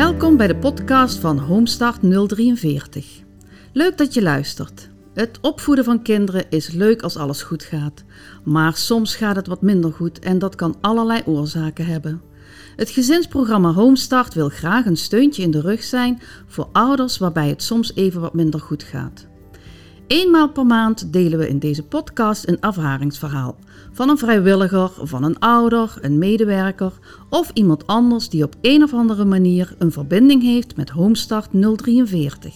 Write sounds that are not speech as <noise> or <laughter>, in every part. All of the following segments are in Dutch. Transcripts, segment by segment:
Welkom bij de podcast van Homestart 043. Leuk dat je luistert. Het opvoeden van kinderen is leuk als alles goed gaat. Maar soms gaat het wat minder goed en dat kan allerlei oorzaken hebben. Het gezinsprogramma Homestart wil graag een steuntje in de rug zijn voor ouders waarbij het soms even wat minder goed gaat. Eenmaal per maand delen we in deze podcast een ervaringsverhaal van een vrijwilliger, van een ouder, een medewerker of iemand anders die op een of andere manier een verbinding heeft met Homestart 043.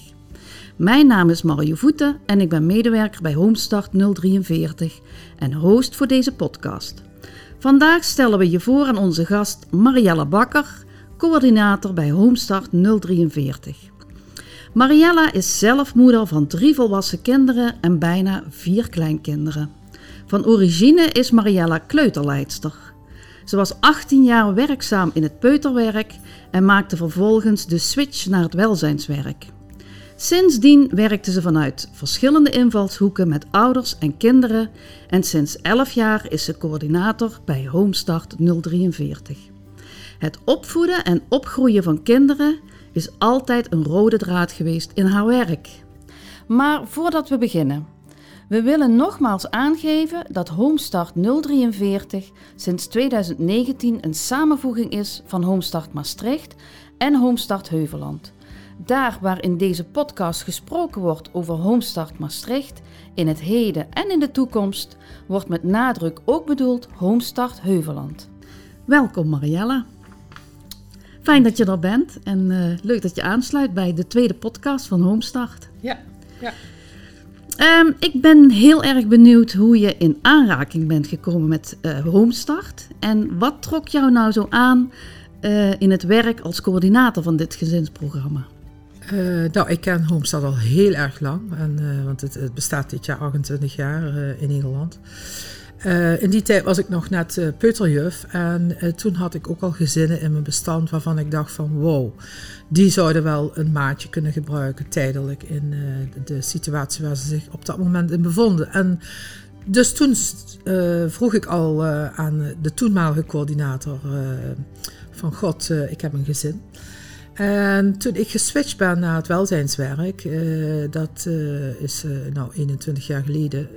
Mijn naam is Mario Voeten en ik ben medewerker bij Homestart 043 en host voor deze podcast. Vandaag stellen we je voor aan onze gast Marielle Bakker, coördinator bij Homestart 043. Mariella is zelf moeder van drie volwassen kinderen en bijna vier kleinkinderen. Van origine is Mariella kleuterleidster. Ze was 18 jaar werkzaam in het peuterwerk en maakte vervolgens de switch naar het welzijnswerk. Sindsdien werkte ze vanuit verschillende invalshoeken met ouders en kinderen en sinds 11 jaar is ze coördinator bij Homestart 043. Het opvoeden en opgroeien van kinderen is altijd een rode draad geweest in haar werk. Maar voordat we beginnen, we willen nogmaals aangeven dat Homestart 043 sinds 2019 een samenvoeging is van Homestart Maastricht en Homestart Heuveland. Daar waar in deze podcast gesproken wordt over Homestart Maastricht, in het heden en in de toekomst, wordt met nadruk ook bedoeld Homestart Heuveland. Welkom Mariella. Fijn dat je er bent en uh, leuk dat je aansluit bij de tweede podcast van Homestart. Ja, ja. Um, ik ben heel erg benieuwd hoe je in aanraking bent gekomen met uh, Homestart. En wat trok jou nou zo aan uh, in het werk als coördinator van dit gezinsprogramma? Uh, nou, ik ken Homestart al heel erg lang, en, want het, het, bestaat dit jaar 28 jaar in Nederland. Uh, in die tijd was ik nog net uh, peuterjuf en uh, toen had ik ook al gezinnen in mijn bestand waarvan ik dacht van wow, die zouden wel een maatje kunnen gebruiken tijdelijk in de, situatie waar ze zich op dat moment in bevonden. En dus toen vroeg ik al aan de toenmalige coördinator van God, ik heb een gezin. En toen ik geswitcht ben naar het welzijnswerk, dat is nou 21 jaar geleden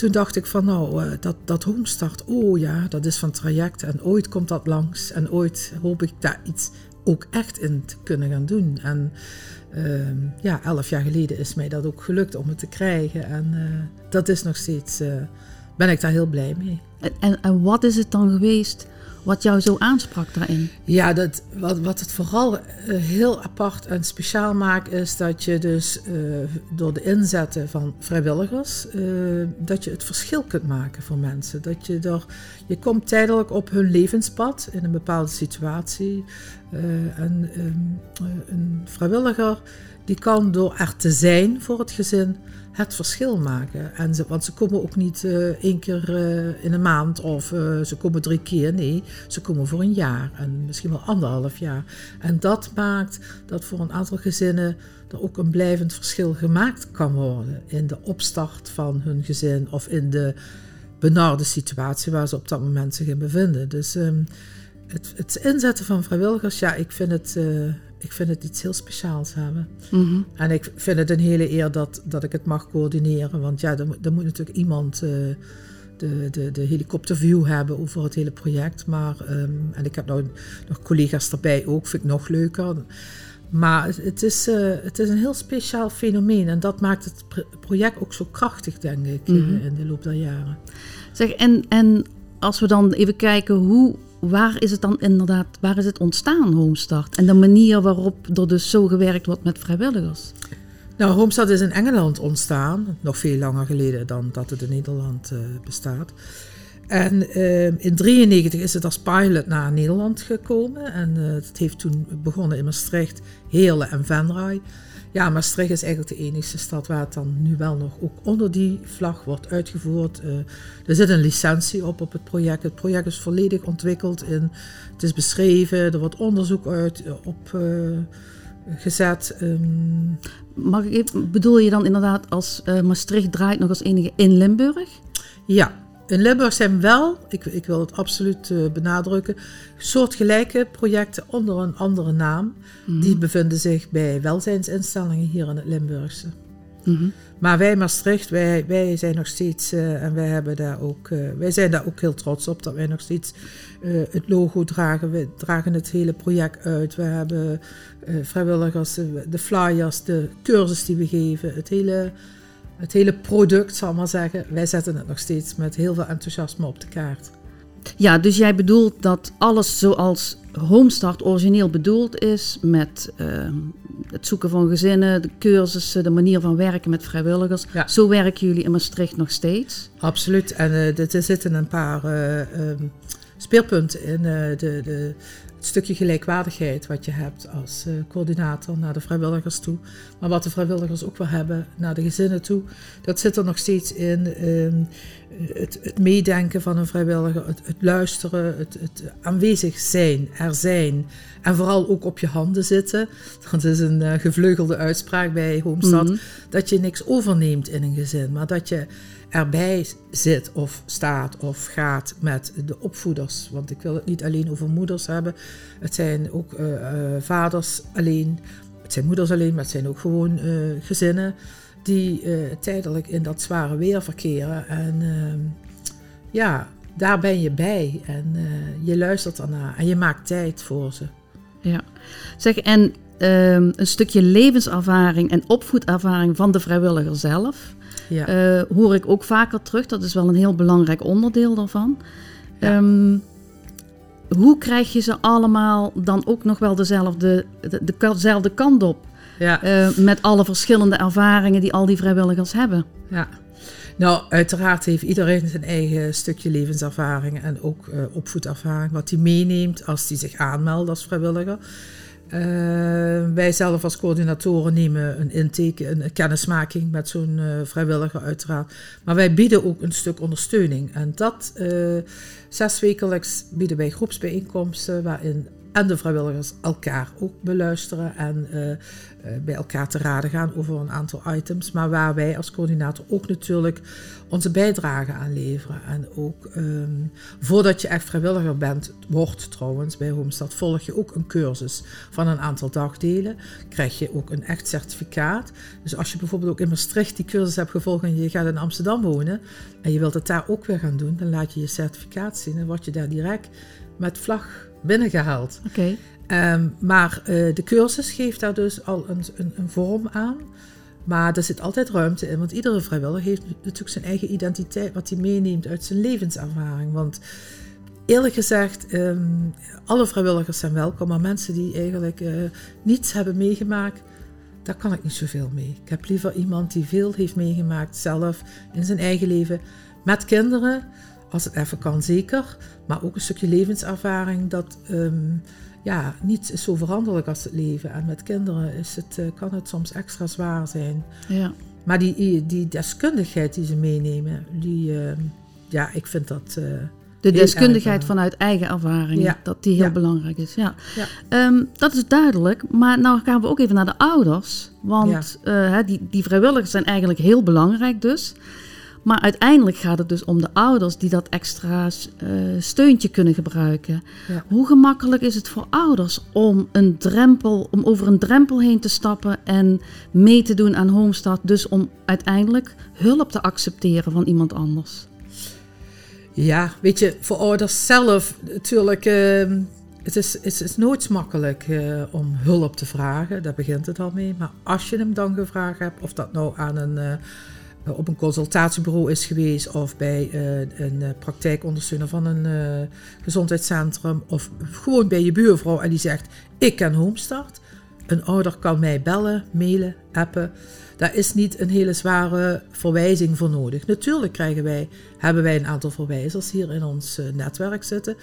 toen dacht ik van nou, uh, dat, dat homestart, oh ja, dat is van traject en ooit komt dat langs en ooit hoop ik daar iets ook echt in te kunnen gaan doen. En uh, ja, elf jaar geleden is mij dat ook gelukt om het te krijgen en uh, dat is nog steeds, eh, ben ik daar heel blij mee. En, en wat is het dan geweest wat jou zo aansprak daarin? Ja, dat, wat, wat het vooral uh, heel apart en speciaal maakt, is dat je dus uh, door de inzetten van vrijwilligers, uh, dat je het verschil kunt maken voor mensen. Dat je er, je komt tijdelijk op hun levenspad in een bepaalde situatie. en ehm, een vrijwilliger die kan door er te zijn voor het gezin het verschil maken. En ze, want ze komen ook niet uh, één keer uh, in een maand of uh, ze komen drie keer. Nee, ze komen voor een jaar en misschien wel anderhalf jaar. En dat maakt dat voor een aantal gezinnen er ook een blijvend verschil gemaakt kan worden in de opstart van hun gezin of in de benarde situatie waar ze op dat moment zich in bevinden. Dus um, het, het, inzetten van vrijwilligers, ja, ik vind het ik vind het iets heel speciaals hebben. Mm -hmm. En ik vind het een hele eer dat, dat ik het mag coördineren. Want ja, er moet natuurlijk iemand uh, de, de, de helikopterview hebben over het hele project. Maar, um, en ik heb nou nog collega's erbij ook, vind ik nog leuker. Maar het is, uh, het is een heel speciaal fenomeen. En dat maakt het project ook zo krachtig, denk ik, mm -hmm. in de loop der jaren. Zeg, en, en als we dan even kijken hoe waar is het dan inderdaad, waar is het ontstaan, Homestart? En de manier waarop er dus zo gewerkt wordt met vrijwilligers? Nou, Homestart is in Engeland ontstaan, nog veel langer geleden dan dat het in Nederland uh, bestaat. En uh, in 1993 is het als pilot naar Nederland gekomen. En uh, het heeft toen begonnen in Maastricht, Heerlen en Venray. Ja, Maastricht is eigenlijk de enige stad waar het dan nu wel nog ook onder die vlag wordt uitgevoerd. Uh, er zit een licentie op op het project. Het project is volledig ontwikkeld. In, het is beschreven, er wordt onderzoek uit uh, op uh, gezet. Um. Mag ik even, bedoel je dan inderdaad als Maastricht draait nog als enige in Limburg? Ja, in Limburg zijn wel, ik, ik wil het absoluut uh, benadrukken, soortgelijke projecten onder een andere naam. Mhm. Die bevinden zich bij welzijnsinstellingen hier in het Limburgse. Mhm. Maar wij Maastricht, wij, wij zijn nog steeds, uh, en wij, hebben daar ook, uh, wij zijn daar ook heel trots op dat wij nog steeds uh, het logo dragen. We dragen het hele project uit. We hebben vrijwilligers, de flyers, de cursus die we geven, het hele, het hele product, zal ik maar zeggen. Wij zetten het nog steeds met heel veel enthousiasme op de kaart. Ja, dus jij bedoelt dat alles zoals Homestart origineel bedoeld is, met uh, het zoeken van gezinnen, de cursussen, de manier van werken met vrijwilligers. Ja. Zo werken jullie in Maastricht nog steeds? Absoluut. En uh, er zitten een paar uh, um, speerpunten in. De, de, het stukje gelijkwaardigheid wat je hebt als coördinator naar de vrijwilligers toe. Maar wat de vrijwilligers ook wel hebben naar de gezinnen toe. Dat zit er nog steeds in. Um, het, het, meedenken van een vrijwilliger, het, het luisteren, het, het, aanwezig zijn, er zijn. En vooral ook op je handen zitten. <laughs> Dat is een uh, gevleugelde uitspraak bij Homestad. Mhm. Dat je niks overneemt in een gezin, maar dat je erbij zit of staat of gaat met de opvoeders. Want ik wil het niet alleen over moeders hebben. Het zijn ook uh, uh, vaders alleen. Het zijn moeders alleen, maar het zijn ook gewoon gezinnen die tijdelijk in dat zware weer verkeren. En uh, ja, daar ben je bij en je luistert ernaar en je maakt tijd voor ze. Ja, zeg en ehm, een stukje levenservaring en opvoedervaring van de vrijwilliger zelf. Ja. hoor ik ook vaker terug. Dat is wel een heel belangrijk onderdeel daarvan. Ja. Um, hoe krijg je ze allemaal dan ook nog wel dezelfde, de, de, dezelfde kant op? Ja. Uh, met alle verschillende ervaringen die al die vrijwilligers hebben. Ja. Nou, uiteraard heeft iedereen zijn eigen stukje levenservaring en ook uh, opvoedervaring, wat hij meeneemt als hij zich aanmeldt als vrijwilliger. Uh, wij zelf als coördinatoren nemen een intake, een kennismaking met zo'n uh, vrijwilliger uiteraard. Maar wij bieden ook een stuk ondersteuning. En dat zes wekelijks bieden wij groepsbijeenkomsten waarin en de vrijwilligers elkaar ook beluisteren en uh, uh, bij elkaar te raden gaan over een aantal items. Maar waar wij als coördinator ook natuurlijk onze bijdrage aan leveren. En ook um, voordat je echt vrijwilliger bent, wordt trouwens bij Homestad, volg je ook een cursus van een aantal dagdelen. Krijg je ook een echt certificaat. Dus als je bijvoorbeeld ook in Maastricht die cursus hebt gevolgd en je gaat in Amsterdam wonen en je wilt het daar ook weer gaan doen, dan laat je je certificaat zien en word je daar direct met vlag binnengehaald. Oké. Okay. Um, maar uh, de cursus geeft daar dus al een, een, een, vorm aan. Maar er zit altijd ruimte in, want iedere vrijwilliger heeft natuurlijk zijn eigen identiteit, wat hij meeneemt uit zijn levenservaring. Want eerlijk gezegd, um, alle vrijwilligers zijn welkom, maar mensen die eigenlijk uh, niets hebben meegemaakt, daar kan ik niet zoveel mee. Ik heb liever iemand die veel heeft meegemaakt zelf in zijn eigen leven met kinderen. Als het even kan, zeker. Maar ook een stukje levenservaring dat um, ja, niet is zo veranderlijk als het leven. En met kinderen is het, uh, kan het soms extra zwaar zijn. Ja. Maar die, die deskundigheid die ze meenemen, die, uh, ja, ik vind dat. Uh, de deskundigheid vanuit eigen ervaring, ja. dat die heel ja. belangrijk is. Ja. ja. Um, dat is duidelijk. Maar nou gaan we ook even naar de ouders. Want die, die vrijwilligers zijn eigenlijk heel belangrijk dus. Maar uiteindelijk gaat het dus om de ouders die dat extra uh, steuntje kunnen gebruiken. Ja. Hoe gemakkelijk is het voor ouders om, een drempel, om over een drempel heen te stappen en mee te doen aan Homestart? Dus om uiteindelijk hulp te accepteren van iemand anders? Ja, weet je, voor ouders zelf natuurlijk. Uh, het, is, het is nooit makkelijk uh, om hulp te vragen, daar begint het al mee. Maar als je hem dan gevraagd hebt, of dat nou aan een uh, op een consultatiebureau is geweest of bij uh, een uh, praktijkondersteuner van een gezondheidscentrum of gewoon bij je buurvrouw en die zegt ik ken Homestart. Een ouder kan mij bellen, mailen, appen. Daar is niet een hele zware verwijzing voor nodig. Natuurlijk krijgen wij, hebben wij een aantal verwijzers hier in ons netwerk zitten.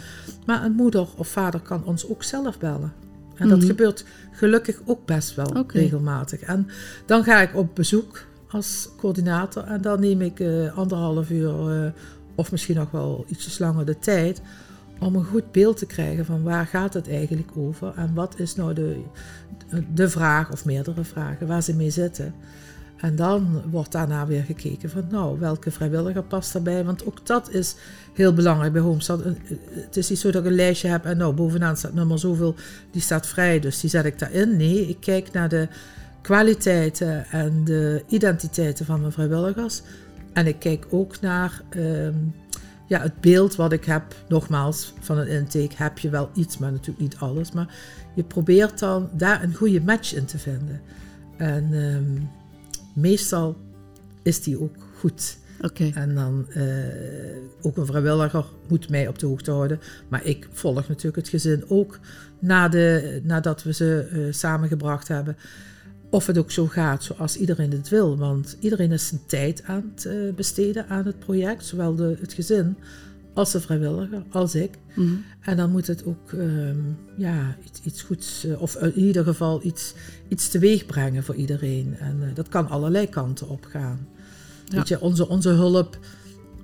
Maar een moeder of vader kan ons ook zelf bellen. En dat Mhm. gebeurt gelukkig ook best wel regelmatig. En dan ga ik op bezoek als coördinator. En dan neem ik eh, anderhalf uur eh, of misschien nog wel ietsjes langer de tijd om een goed beeld te krijgen van waar gaat het eigenlijk over en wat is nou de, de vraag of meerdere vragen waar ze mee zitten. En dan wordt daarna weer gekeken van, nou, welke vrijwilliger past daarbij? Want ook dat is heel belangrijk bij Homestad. Het is niet zo dat ik een lijstje heb en nou, bovenaan staat nummer zoveel, die staat vrij, dus die zet ik daarin. Nee, ik kijk naar de kwaliteiten en de identiteiten van mijn vrijwilligers. En ik kijk ook naar ehm, ja, het beeld wat ik heb, nogmaals, van een intake heb je wel iets, maar natuurlijk niet alles. Maar je probeert dan daar een goede match in te vinden. En ehm, meestal is die ook goed. En dan uh, ook een vrijwilliger moet mij op de hoogte houden. Maar ik volg natuurlijk het gezin ook na de, nadat we ze uh, samengebracht hebben. Of het ook zo gaat zoals iedereen het wil. Want iedereen is zijn tijd aan het uh, besteden aan het project. Zowel de, het gezin als de vrijwilliger, als ik. Mhm. En dan moet het ook um, ja, iets, iets goeds, uh, of in ieder geval iets, iets teweeg brengen voor iedereen. En uh, dat kan allerlei kanten op gaan. Ja. Weet je, onze, onze hulp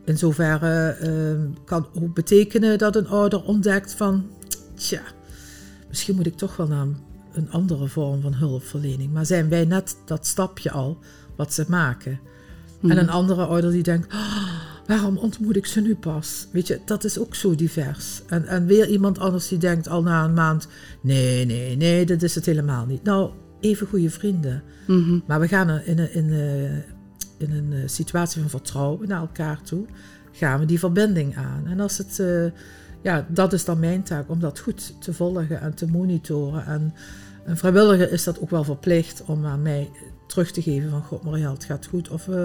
in zoverre uh, kan ook betekenen dat een ouder ontdekt van, tja, misschien moet ik toch wel naar een andere vorm van hulpverlening. Maar zijn wij net dat stapje al wat ze maken? Mhm. En een andere ouder die denkt, oh, waarom ontmoet ik ze nu pas? Weet je, dat is ook zo divers. En, en weer iemand anders die denkt al na een maand, nee, nee, nee, dat is het helemaal niet. Nou, even goede vrienden. Mhm. Maar we gaan in een, in, een, in een situatie van vertrouwen naar elkaar toe, gaan we die verbinding aan. En als het, uh, ja, dat is dan mijn taak, om dat goed te volgen en te monitoren. En een vrijwilliger is dat ook wel verplicht om aan mij terug te geven van God Mariel, het gaat goed. Of uh,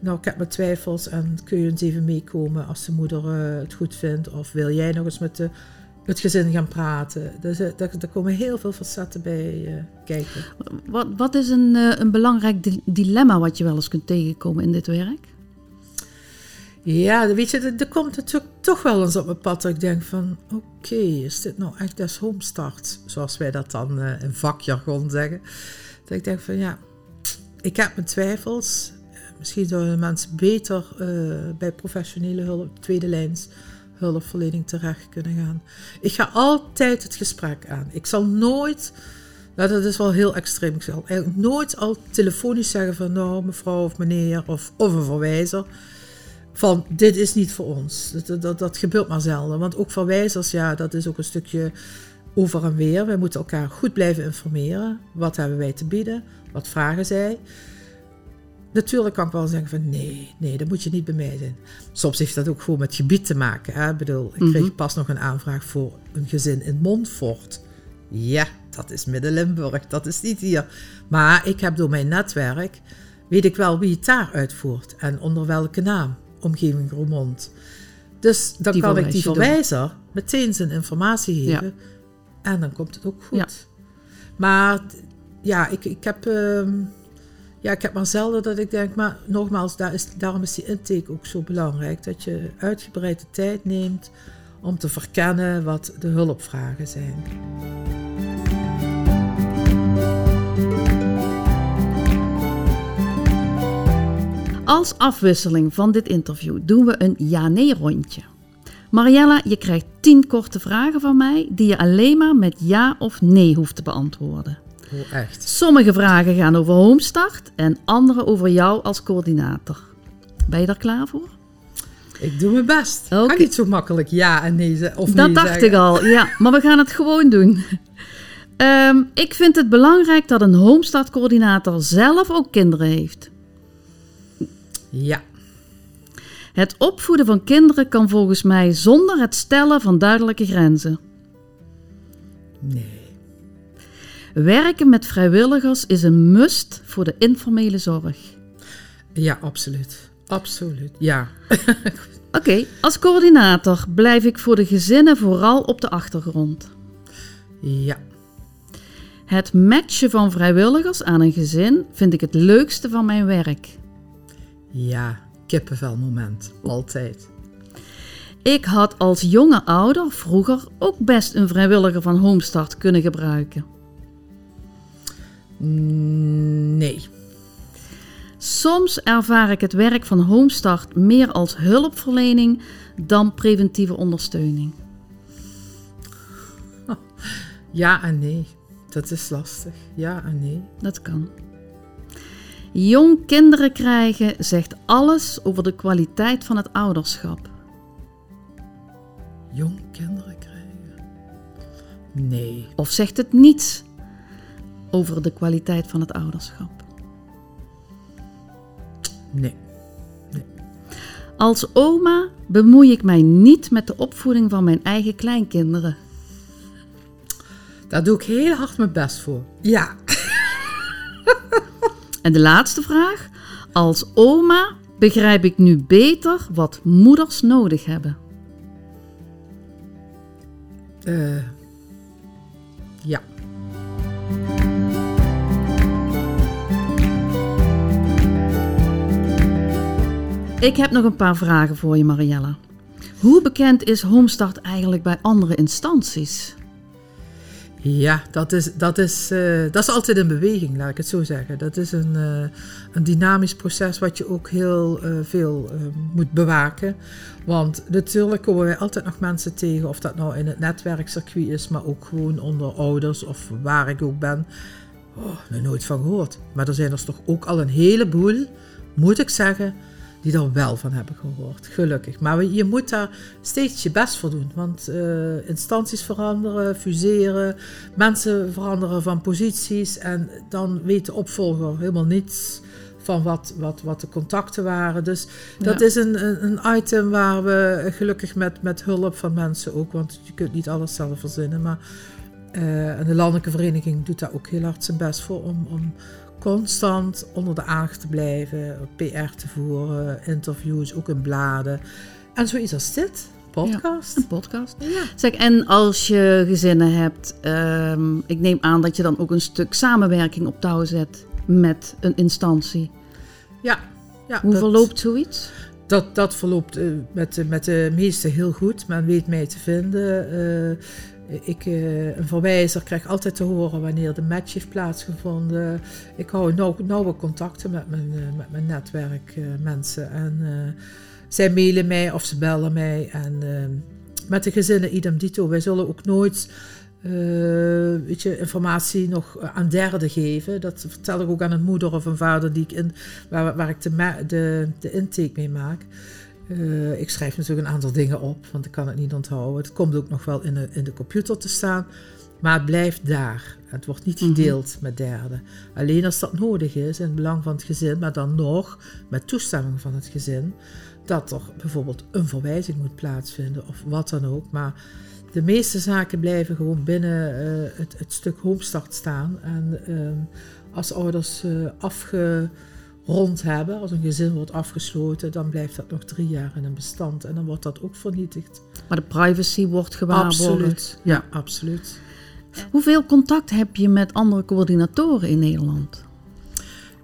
nou, ik heb mijn twijfels en kun je eens even meekomen als de moeder uh, het goed vindt. Of wil jij nog eens met de, het gezin gaan praten. Dus daar, daar, komen heel veel facetten bij kijken. Wat, wat is een, een belangrijk dilemma wat je wel eens kunt tegenkomen in dit werk? Ja, weet je, er, komt natuurlijk toch wel eens op mijn pad dat ik denk van... Oké, is dit nou echt des homestart? Zoals wij dat dan in vakjargon zeggen. Dat ik denk van ja, ik heb mijn twijfels. Misschien zouden mensen beter uh, bij professionele hulp, tweede lijns hulpverlening terecht kunnen gaan. Ik ga altijd het gesprek aan. Ik zal nooit, nou dat is wel heel extreem, ik zal nooit al telefonisch zeggen van nou mevrouw of meneer of, of een verwijzer. Van dit is niet voor ons. Dat, dat, dat gebeurt maar zelden. Want ook verwijzers, ja, dat is ook een stukje over en weer. Wij moeten elkaar goed blijven informeren. Wat hebben wij te bieden? Wat vragen zij? Natuurlijk kan ik wel zeggen van nee, nee, dat moet je niet bij mij zijn. Soms heeft dat ook gewoon met gebied te maken. Hè? Ik bedoel, ik kreeg mm -hmm. pas nog een aanvraag voor een gezin in Montfort. Ja, dat is Midden-Limburg, dat is niet hier. Maar ik heb door mijn netwerk, weet ik wel wie het daar uitvoert. En onder welke naam, omgeving Roermond. Dus dan die kan ik die verwijzer meteen zijn informatie geven. Ja. En dan komt het ook goed. Ja. Maar ja, ik, ik heb... Uh, ja, ik heb maar zelden dat ik denk, maar nogmaals, daar is, daarom is die intake ook zo belangrijk. Dat je uitgebreide tijd neemt om te verkennen wat de hulpvragen zijn. Als afwisseling van dit interview doen we een ja-nee-rondje. Mariella, je krijgt 10 korte vragen van mij die je alleen maar met ja of nee hoeft te beantwoorden. Oh, echt? Sommige vragen gaan over Homestart en andere over jou als coördinator. Ben je daar klaar voor? Ik doe mijn best. Okay. Kan niet zo makkelijk ja en nee of Dat nee dacht zeggen. ik al, ja. Maar we gaan het gewoon doen. Um, ik vind het belangrijk dat een Homestart-coördinator zelf ook kinderen heeft. Ja. Het opvoeden van kinderen kan volgens mij zonder het stellen van duidelijke grenzen. Nee. Werken met vrijwilligers is een must voor de informele zorg. Ja, absoluut. Absoluut, ja. <laughs> Oké, okay, als coördinator blijf ik voor de gezinnen vooral op de achtergrond. Ja. Het matchen van vrijwilligers aan een gezin vind ik het leukste van mijn werk. Ja, kippenvelmoment. Altijd. Ik had als jonge ouder vroeger ook best een vrijwilliger van Homestart kunnen gebruiken. Nee. Soms ervaar ik het werk van Homestart meer als hulpverlening dan preventieve ondersteuning. <laughs> Ja en nee. Dat is lastig. Ja en nee. Dat kan. Jong kinderen krijgen zegt alles over de kwaliteit van het ouderschap. Jong kinderen krijgen? Nee. Of zegt het niets over de kwaliteit van het ouderschap? Nee. Als oma bemoei ik mij niet met de opvoeding van mijn eigen kleinkinderen. Daar doe ik heel hard mijn best voor. Ja. En de laatste vraag. Als oma begrijp ik nu beter wat moeders nodig hebben. Eh, ja. Ik heb nog een paar vragen voor je, Mariella. Hoe bekend is Homestart eigenlijk bij andere instanties? Ja, dat is, dat, is, eh, dat is altijd in beweging, laat ik het zo zeggen. Dat is een, eh, een dynamisch proces wat je ook heel eh, veel moet bewaken. Want natuurlijk komen wij altijd nog mensen tegen, of dat nou in het netwerkcircuit is, maar ook gewoon onder ouders of waar ik ook ben. Oh, er nooit van gehoord. Maar er zijn er toch ook al een heleboel, moet ik zeggen, die er wel van hebben gehoord. Gelukkig. Maar je moet daar steeds je best voor doen. Want uh, instanties veranderen, fuseren, mensen veranderen van posities. En dan weet de opvolger helemaal niets van wat, wat, wat de contacten waren. Dus dat is een, een, een, item waar we gelukkig met, met hulp van mensen ook, want je kunt niet alles zelf verzinnen. Maar uh, en de Landelijke Vereniging doet daar ook heel hard zijn best voor om, om constant onder de aandacht te blijven, PR te voeren, interviews, ook in bladen. En zoiets als dit, podcast. een podcast. Ja. Zeg, en als je gezinnen hebt, um, ik neem aan dat je dan ook een stuk samenwerking op touw zet met een instantie. Ja. ja Hoe verloopt zoiets? Dat, dat verloopt uh, met, met de meesten heel goed. Men weet mij te vinden. Uh, ik, eh, een verwijzer krijgt altijd te horen wanneer de match heeft plaatsgevonden. Ik hou nauw, nauwe contacten met mijn, uh, met mijn netwerkmensen. Uh, en zij mailen mij of ze bellen mij. En met de gezinnen idem dito. Wij zullen ook nooit weet je, informatie nog aan derden geven. Dat vertel ik ook aan een moeder of een vader die ik in, waar, waar ik de, de, de intake mee maak. Uh, ik schrijf natuurlijk een aantal dingen op, want ik kan het niet onthouden. Het komt ook nog wel in de, in de computer te staan, maar het blijft daar. Het wordt niet mhm. gedeeld met derden. Alleen als dat nodig is in het belang van het gezin, maar dan nog met toestemming van het gezin, dat er bijvoorbeeld een verwijzing moet plaatsvinden of wat dan ook. Maar de meeste zaken blijven gewoon binnen uh, het, het, stuk homestart staan. En uh, als ouders uh, afge rond hebben. Als een gezin wordt afgesloten, dan blijft dat nog drie jaar in een bestand en dan wordt dat ook vernietigd. Maar de privacy wordt gewaarborgd. Absoluut, ja, absoluut. Hoeveel contact heb je met andere coördinatoren in Nederland?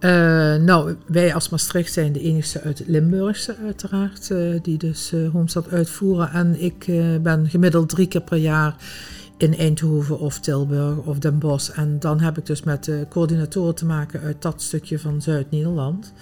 Uh, nou, wij als Maastricht zijn de enigste uit het Limburgse uiteraard, uh, die dus uh, Homestad uitvoeren. En ik ben gemiddeld drie keer per jaar in Eindhoven of Tilburg of Den Bosch. En dan heb ik dus met de coördinatoren te maken uit dat stukje van Zuid-Nederland.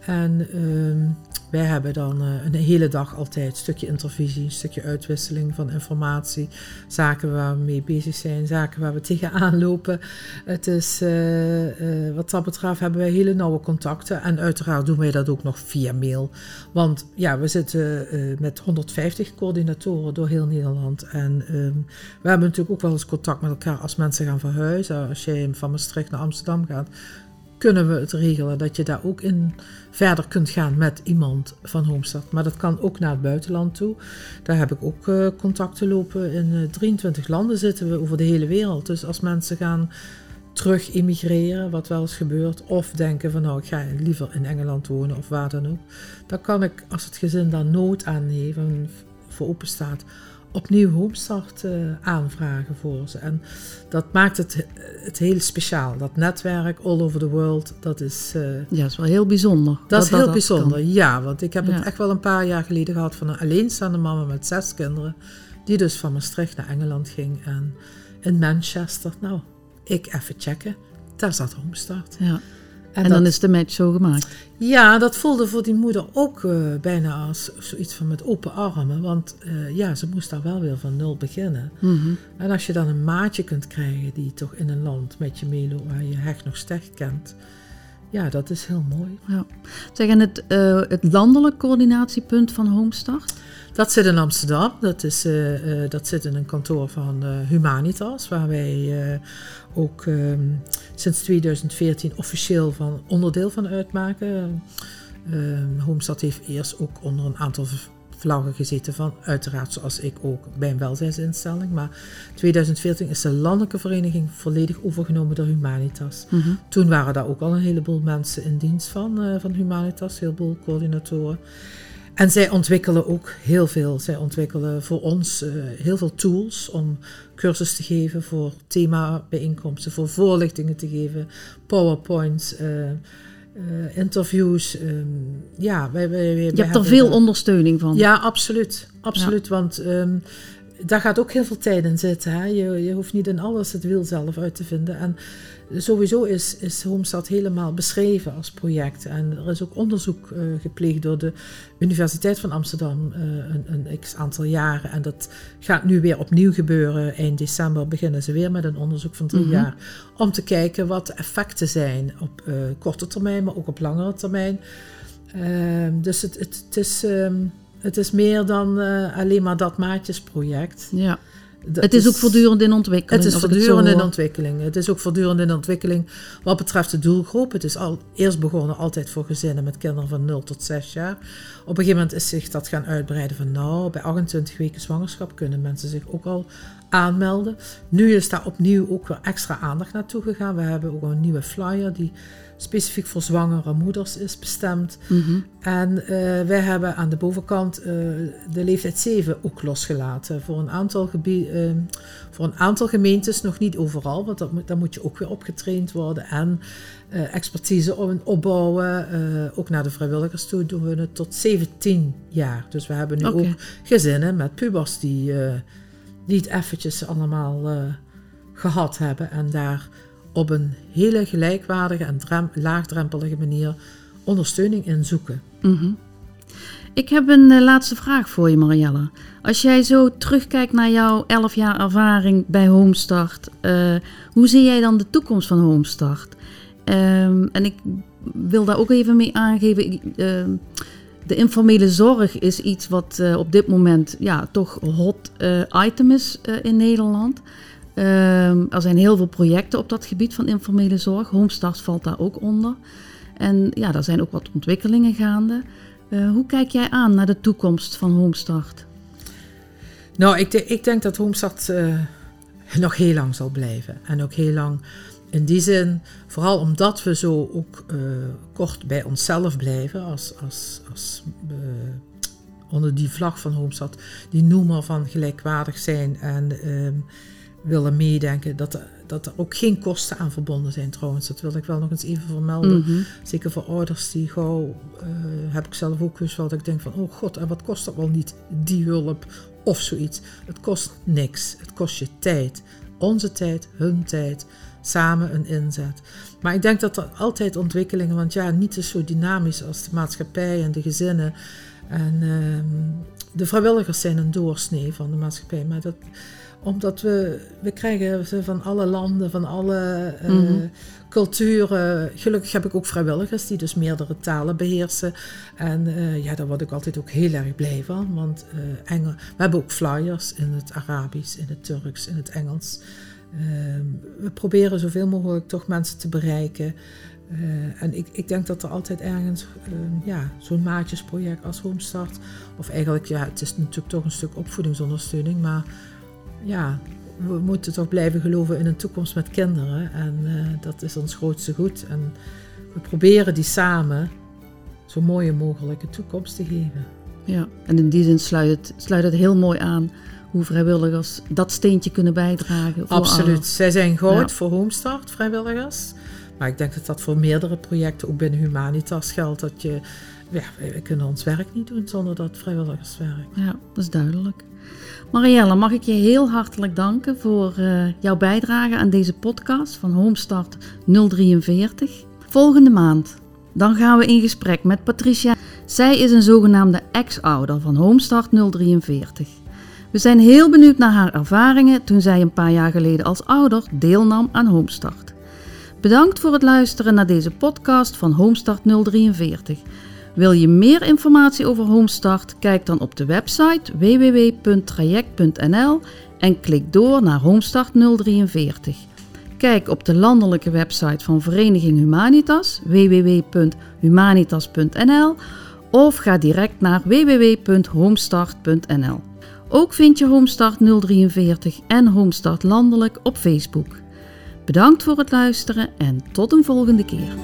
En uh, wij hebben dan uh, een hele dag altijd een stukje intervisie, een stukje uitwisseling van informatie, zaken waar we mee bezig zijn, zaken waar we tegenaan lopen. Het is, uh, uh, wat dat betreft hebben wij hele nauwe contacten en uiteraard doen wij dat ook nog via mail. Want ja, we zitten met 150 coördinatoren door heel Nederland en um, we hebben natuurlijk ook wel eens contact met elkaar als mensen gaan verhuizen. Als jij van Maastricht naar Amsterdam gaat, kunnen we het regelen dat je daar ook in verder kunt gaan met iemand van Homestad. Maar dat kan ook naar het buitenland toe. Daar heb ik ook uh, contacten lopen. In uh, eh, 23 landen zitten we over de hele wereld. Dus als mensen gaan terug immigreren, wat wel eens gebeurt, of denken van nou ik ga liever in Engeland wonen of waar dan ook, dan kan ik als het gezin daar nood aan heeft voor open staat, opnieuw Homestart uh, aanvragen voor ze. En dat maakt het, het heel speciaal. Dat netwerk all over the world, dat is... Uh, ja, dat is wel heel bijzonder. Dat, is heel bijzonder, ja. Want ik heb het echt wel een paar jaar geleden gehad van een alleenstaande mama met zes kinderen. Die dus van Maastricht naar Engeland ging. En in Manchester, nou, ik even checken. Daar zat Homestart. Ja. En, dan is de match zo gemaakt. Ja, dat voelde voor die moeder ook uh, bijna als zoiets van met open armen. Want uh, ja, ze moest daar wel weer van nul beginnen. Mm -hmm. En als je dan een maatje kunt krijgen die toch in een land met je meeloopt waar je hecht nog sterk kent. ja, dat is heel mooi. Ja. Zeg, en het, uh, het landelijk coördinatiepunt van Homestart? Dat zit in Amsterdam. Dat, is, uh, uh, dat zit in een kantoor van Humanitas, waar wij ook um, sinds 2014 officieel van onderdeel van uitmaken. Homestart heeft eerst ook onder een aantal vlaggen gezeten van, uiteraard zoals ik ook bij een welzijnsinstelling. Maar 2014 is de landelijke vereniging volledig overgenomen door Humanitas. Mm -hmm. Toen waren daar ook al een heleboel mensen in dienst van, uh, van Humanitas, een heleboel coördinatoren. En zij ontwikkelen ook heel veel. Zij ontwikkelen voor ons uh, heel veel tools om cursus te geven, voor thema-bijeenkomsten, voor voorlichtingen te geven, powerpoints. Uh, uh, interviews. Um, ja, wij, wij, wij, Je hebt er veel ondersteuning van. Ja, absoluut. Absoluut, ja. want um, daar gaat ook heel veel tijd in zitten. Hè? Je, je hoeft niet in alles het wiel zelf uit te vinden. En sowieso is, is Homestad helemaal beschreven als project. En er is ook onderzoek uh, gepleegd door de Universiteit van Amsterdam uh, een, een x aantal jaren. En dat gaat nu weer opnieuw gebeuren. Eind december beginnen ze weer met een onderzoek van drie mm -hmm. jaar. Om te kijken wat de effecten zijn op uh, korte termijn, maar ook op langere termijn. Ehm, dus het, het, het is... Um, het is meer dan uh, alleen maar dat maatjesproject. Ja. Dat het is, is, ook voortdurend in ontwikkeling. Het is voortdurend in ontwikkeling. Het is ook voortdurend in ontwikkeling wat betreft de doelgroep. Het is al eerst begonnen altijd voor gezinnen met kinderen van 0 tot 6 jaar. Op een gegeven moment is zich dat gaan uitbreiden van nou, bij 28 weken zwangerschap kunnen mensen zich ook al aanmelden. Nu is daar opnieuw ook weer extra aandacht naartoe gegaan. We hebben ook een nieuwe flyer die specifiek voor zwangere moeders is bestemd. Mm -hmm. En uh, wij hebben aan de bovenkant uh, de leeftijd 7 ook losgelaten. Voor een, aantal gebied, uh, voor een aantal gemeentes, nog niet overal, want dat moet, daar moet je ook weer opgetraind worden. En expertise opbouwen. ook naar de vrijwilligers toe doen we het tot 17 jaar. Dus we hebben nu okay. ook gezinnen met pubers die niet eventjes allemaal gehad hebben en daar op een hele gelijkwaardige en laagdrempelige manier ondersteuning in zoeken. -hmm. Ik heb een uh, laatste vraag voor je, Marielle. Als jij zo terugkijkt naar jouw 11 jaar ervaring bij Homestart, uh, hoe zie jij dan de toekomst van Homestart? Um, en ik wil daar ook even mee aangeven. Uh, de informele zorg is iets wat uh, op dit moment ja, toch hot item is in Nederland. Um, er zijn heel veel projecten op dat gebied van informele zorg. Homestart valt daar ook onder. En ja, er zijn ook wat ontwikkelingen gaande. Hoe kijk jij aan naar de toekomst van Homestart? Nou, ik, ik denk dat Homestart nog heel lang zal blijven. En ook heel lang in die zin, vooral omdat we zo ook uh, kort bij onszelf blijven als, als, als onder die vlag van Homestart, die noemer van gelijkwaardig zijn en ehm, willen meedenken. Dat er, dat er ook geen kosten aan verbonden zijn trouwens. Dat wil ik wel nog eens even vermelden. Mm -hmm. Zeker voor ouders die gauw, uh, heb ik zelf ook eens wel dat ik denk van... oh god, en wat kost dat wel niet, die hulp of zoiets. Het kost niks. Het kost je tijd. Onze tijd, hun tijd, samen een inzet. Maar ik denk dat er altijd ontwikkelingen... want ja, niet is zo dynamisch als de maatschappij en de gezinnen... En uh, de vrijwilligers zijn een doorsnee van de maatschappij. Maar dat, omdat we, we krijgen van alle landen, van alle uh, mm -hmm. culturen. Gelukkig heb ik ook vrijwilligers die dus meerdere talen beheersen. En uh, ja, daar word ik altijd ook heel erg blij van. Want uh, Engel, we hebben ook flyers in het Arabisch, in het Turks, in het Engels. Ehm, we proberen zoveel mogelijk toch mensen te bereiken. en ik, ik denk dat er altijd ergens ehm, ja, zo'n maatjesproject als Homestart... of eigenlijk, ja, het is natuurlijk toch een stuk opvoedingsondersteuning... maar ja, we moeten toch blijven geloven in een toekomst met kinderen. En uh, dat is ons grootste goed. En we proberen die samen zo mooie mogelijke toekomst te geven. Ja, en in die zin sluit het, sluit het heel mooi aan hoe vrijwilligers dat steentje kunnen bijdragen. Absoluut. Zij zijn goud ja. voor Homestart, vrijwilligers. Maar ik denk dat dat voor meerdere projecten, ook binnen Humanitas, geldt. Dat je, ja, wij kunnen ons werk niet doen zonder dat vrijwilligerswerk. Ja, dat is duidelijk. Marielle, mag ik je heel hartelijk danken voor uh, jouw bijdrage aan deze podcast van Homestart 043. Volgende maand, dan gaan we in gesprek met Patricia. Zij is een zogenaamde ex-ouder van Homestart 043. We zijn heel benieuwd naar haar ervaringen toen zij een paar jaar geleden als ouder deelnam aan Homestart. Bedankt voor het luisteren naar deze podcast van Homestart 043. Wil je meer informatie over Homestart? Kijk dan op de website www.traject.nl en klik door naar Homestart 043. Kijk op de landelijke website van Vereniging Humanitas www.humanitas.nl of ga direct naar www.homestart.nl. Ook vind je Homestart 043 en Homestart Landelijk op Facebook. Bedankt voor het luisteren en tot een volgende keer.